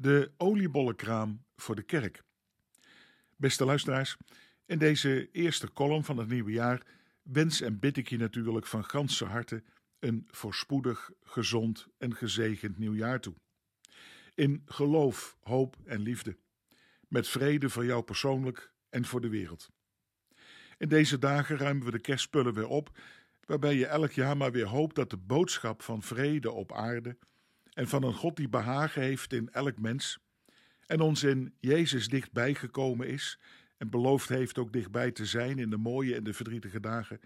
De oliebollenkraam voor de kerk. Beste luisteraars, in deze eerste column van het nieuwe jaar wens en bid ik je natuurlijk van ganse harte een voorspoedig, gezond en gezegend nieuwjaar toe. In geloof, hoop en liefde. Met vrede voor jou persoonlijk en voor de wereld. In deze dagen ruimen we de kerstspullen weer op, waarbij je elk jaar maar weer hoopt dat de boodschap van vrede op aarde en van een God die behagen heeft in elk mens en ons in Jezus dichtbij gekomen is en beloofd heeft ook dichtbij te zijn in de mooie en de verdrietige dagen,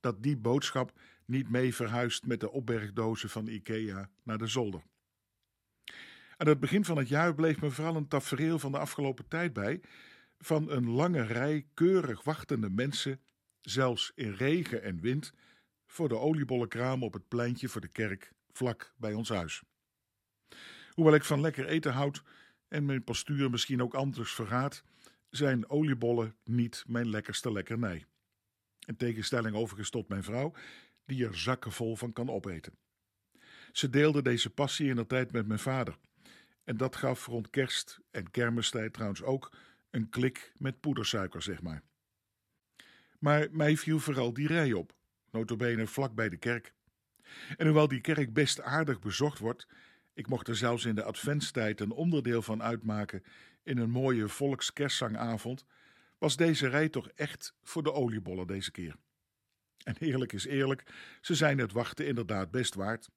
dat die boodschap niet mee verhuist met de opbergdozen van Ikea naar de zolder. Aan het begin van het jaar bleef me vooral een tafereel van de afgelopen tijd bij, van een lange rij keurig wachtende mensen, zelfs in regen en wind, voor de oliebollenkraam op het pleintje voor de kerk vlak bij ons huis. Hoewel ik van lekker eten houd en mijn postuur misschien ook anders verraadt, zijn oliebollen niet mijn lekkerste lekkernij. In tegenstelling overigens tot mijn vrouw, die er zakken vol van kan opeten. Ze deelde deze passie in de tijd met mijn vader. En dat gaf rond kerst en kermistijd trouwens ook een klik met poedersuiker, zeg maar. Maar mij viel vooral die rij op, notabene vlak bij de kerk. En hoewel die kerk best aardig bezocht wordt, ik mocht er zelfs in de adventstijd een onderdeel van uitmaken in een mooie volkskerstzangavond, was deze rij toch echt voor de oliebollen deze keer. En eerlijk is eerlijk, ze zijn het wachten inderdaad best waard.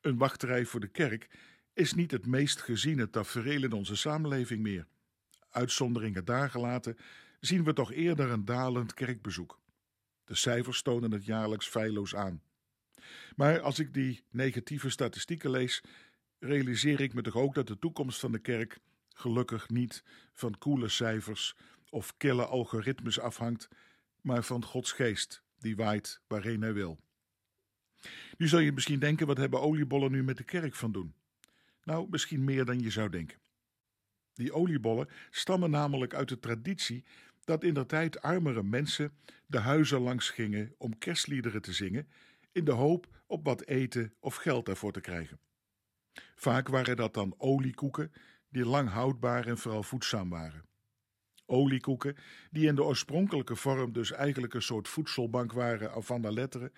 Een wachtrij voor de kerk is niet het meest geziene tafereel in onze samenleving meer. Uitzonderingen daar gelaten, zien we toch eerder een dalend kerkbezoek. De cijfers tonen het jaarlijks feilloos aan. Maar als ik die negatieve statistieken lees, realiseer ik me toch ook dat de toekomst van de kerk gelukkig niet van koele cijfers of kille algoritmes afhangt, maar van Gods geest, die waait waarheen hij wil. Nu zul je misschien denken: wat hebben oliebollen nu met de kerk van doen? Nou, misschien meer dan je zou denken. Die oliebollen stammen namelijk uit de traditie dat in der tijd armere mensen de huizen langs gingen om kerstliederen te zingen, in de hoop op wat eten of geld daarvoor te krijgen. Vaak waren dat dan oliekoeken die lang houdbaar en vooral voedzaam waren. Oliekoeken die in de oorspronkelijke vorm dus eigenlijk een soort voedselbank waren van de letteren,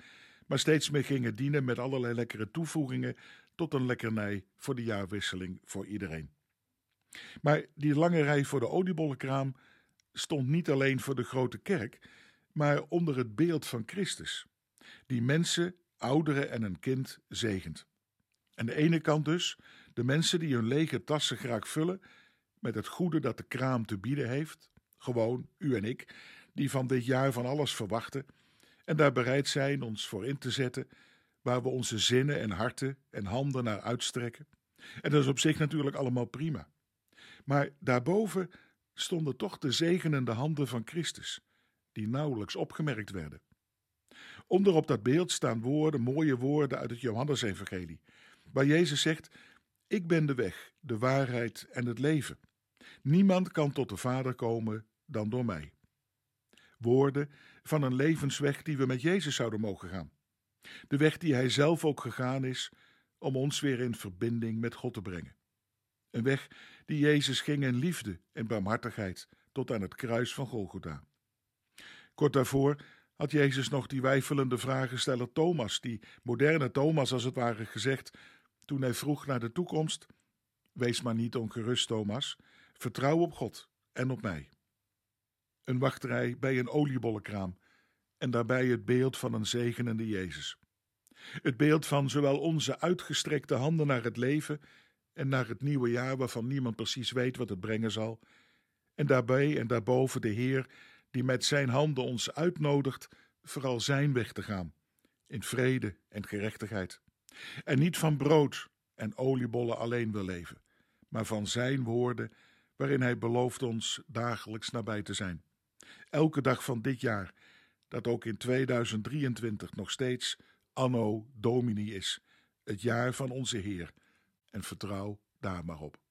maar steeds meer gingen dienen met allerlei lekkere toevoegingen tot een lekkernij voor de jaarwisseling voor iedereen. Maar die lange rij voor de oliebollenkraam stond niet alleen voor de grote kerk, maar onder het beeld van Christus, die mensen, ouderen en een kind zegent. Aan de ene kant dus de mensen die hun lege tassen graag vullen met het goede dat de kraam te bieden heeft, gewoon u en ik, die van dit jaar van alles verwachten en daar bereid zijn ons voor in te zetten, waar we onze zinnen en harten en handen naar uitstrekken. En dat is op zich natuurlijk allemaal prima. Maar daarboven stonden toch de zegenende handen van Christus, die nauwelijks opgemerkt werden. Onder op dat beeld staan woorden, mooie woorden uit het Johannesevangelie, waar Jezus zegt: Ik ben de weg, de waarheid en het leven. Niemand kan tot de Vader komen dan door mij. Woorden van een levensweg die we met Jezus zouden mogen gaan. De weg die Hij zelf ook gegaan is om ons weer in verbinding met God te brengen. Een weg die Jezus ging in liefde en barmhartigheid tot aan het kruis van Golgotha. Kort daarvoor had Jezus nog die wijfelende vragensteller Thomas, die moderne Thomas als het ware gezegd, toen hij vroeg naar de toekomst: Wees maar niet ongerust, Thomas, vertrouw op God en op mij. Een wachtrij bij een oliebollenkraam en daarbij het beeld van een zegenende Jezus. Het beeld van zowel onze uitgestrekte handen naar het leven en naar het nieuwe jaar waarvan niemand precies weet wat het brengen zal, en daarbij en daarboven de Heer die met zijn handen ons uitnodigt vooral zijn weg te gaan, in vrede en gerechtigheid. En niet van brood en oliebollen alleen wil leven, maar van zijn woorden waarin hij belooft ons dagelijks nabij te zijn. Elke dag van dit jaar, dat ook in 2023 nog steeds Anno Domini is, het jaar van onze Heer, en vertrouw daar maar op.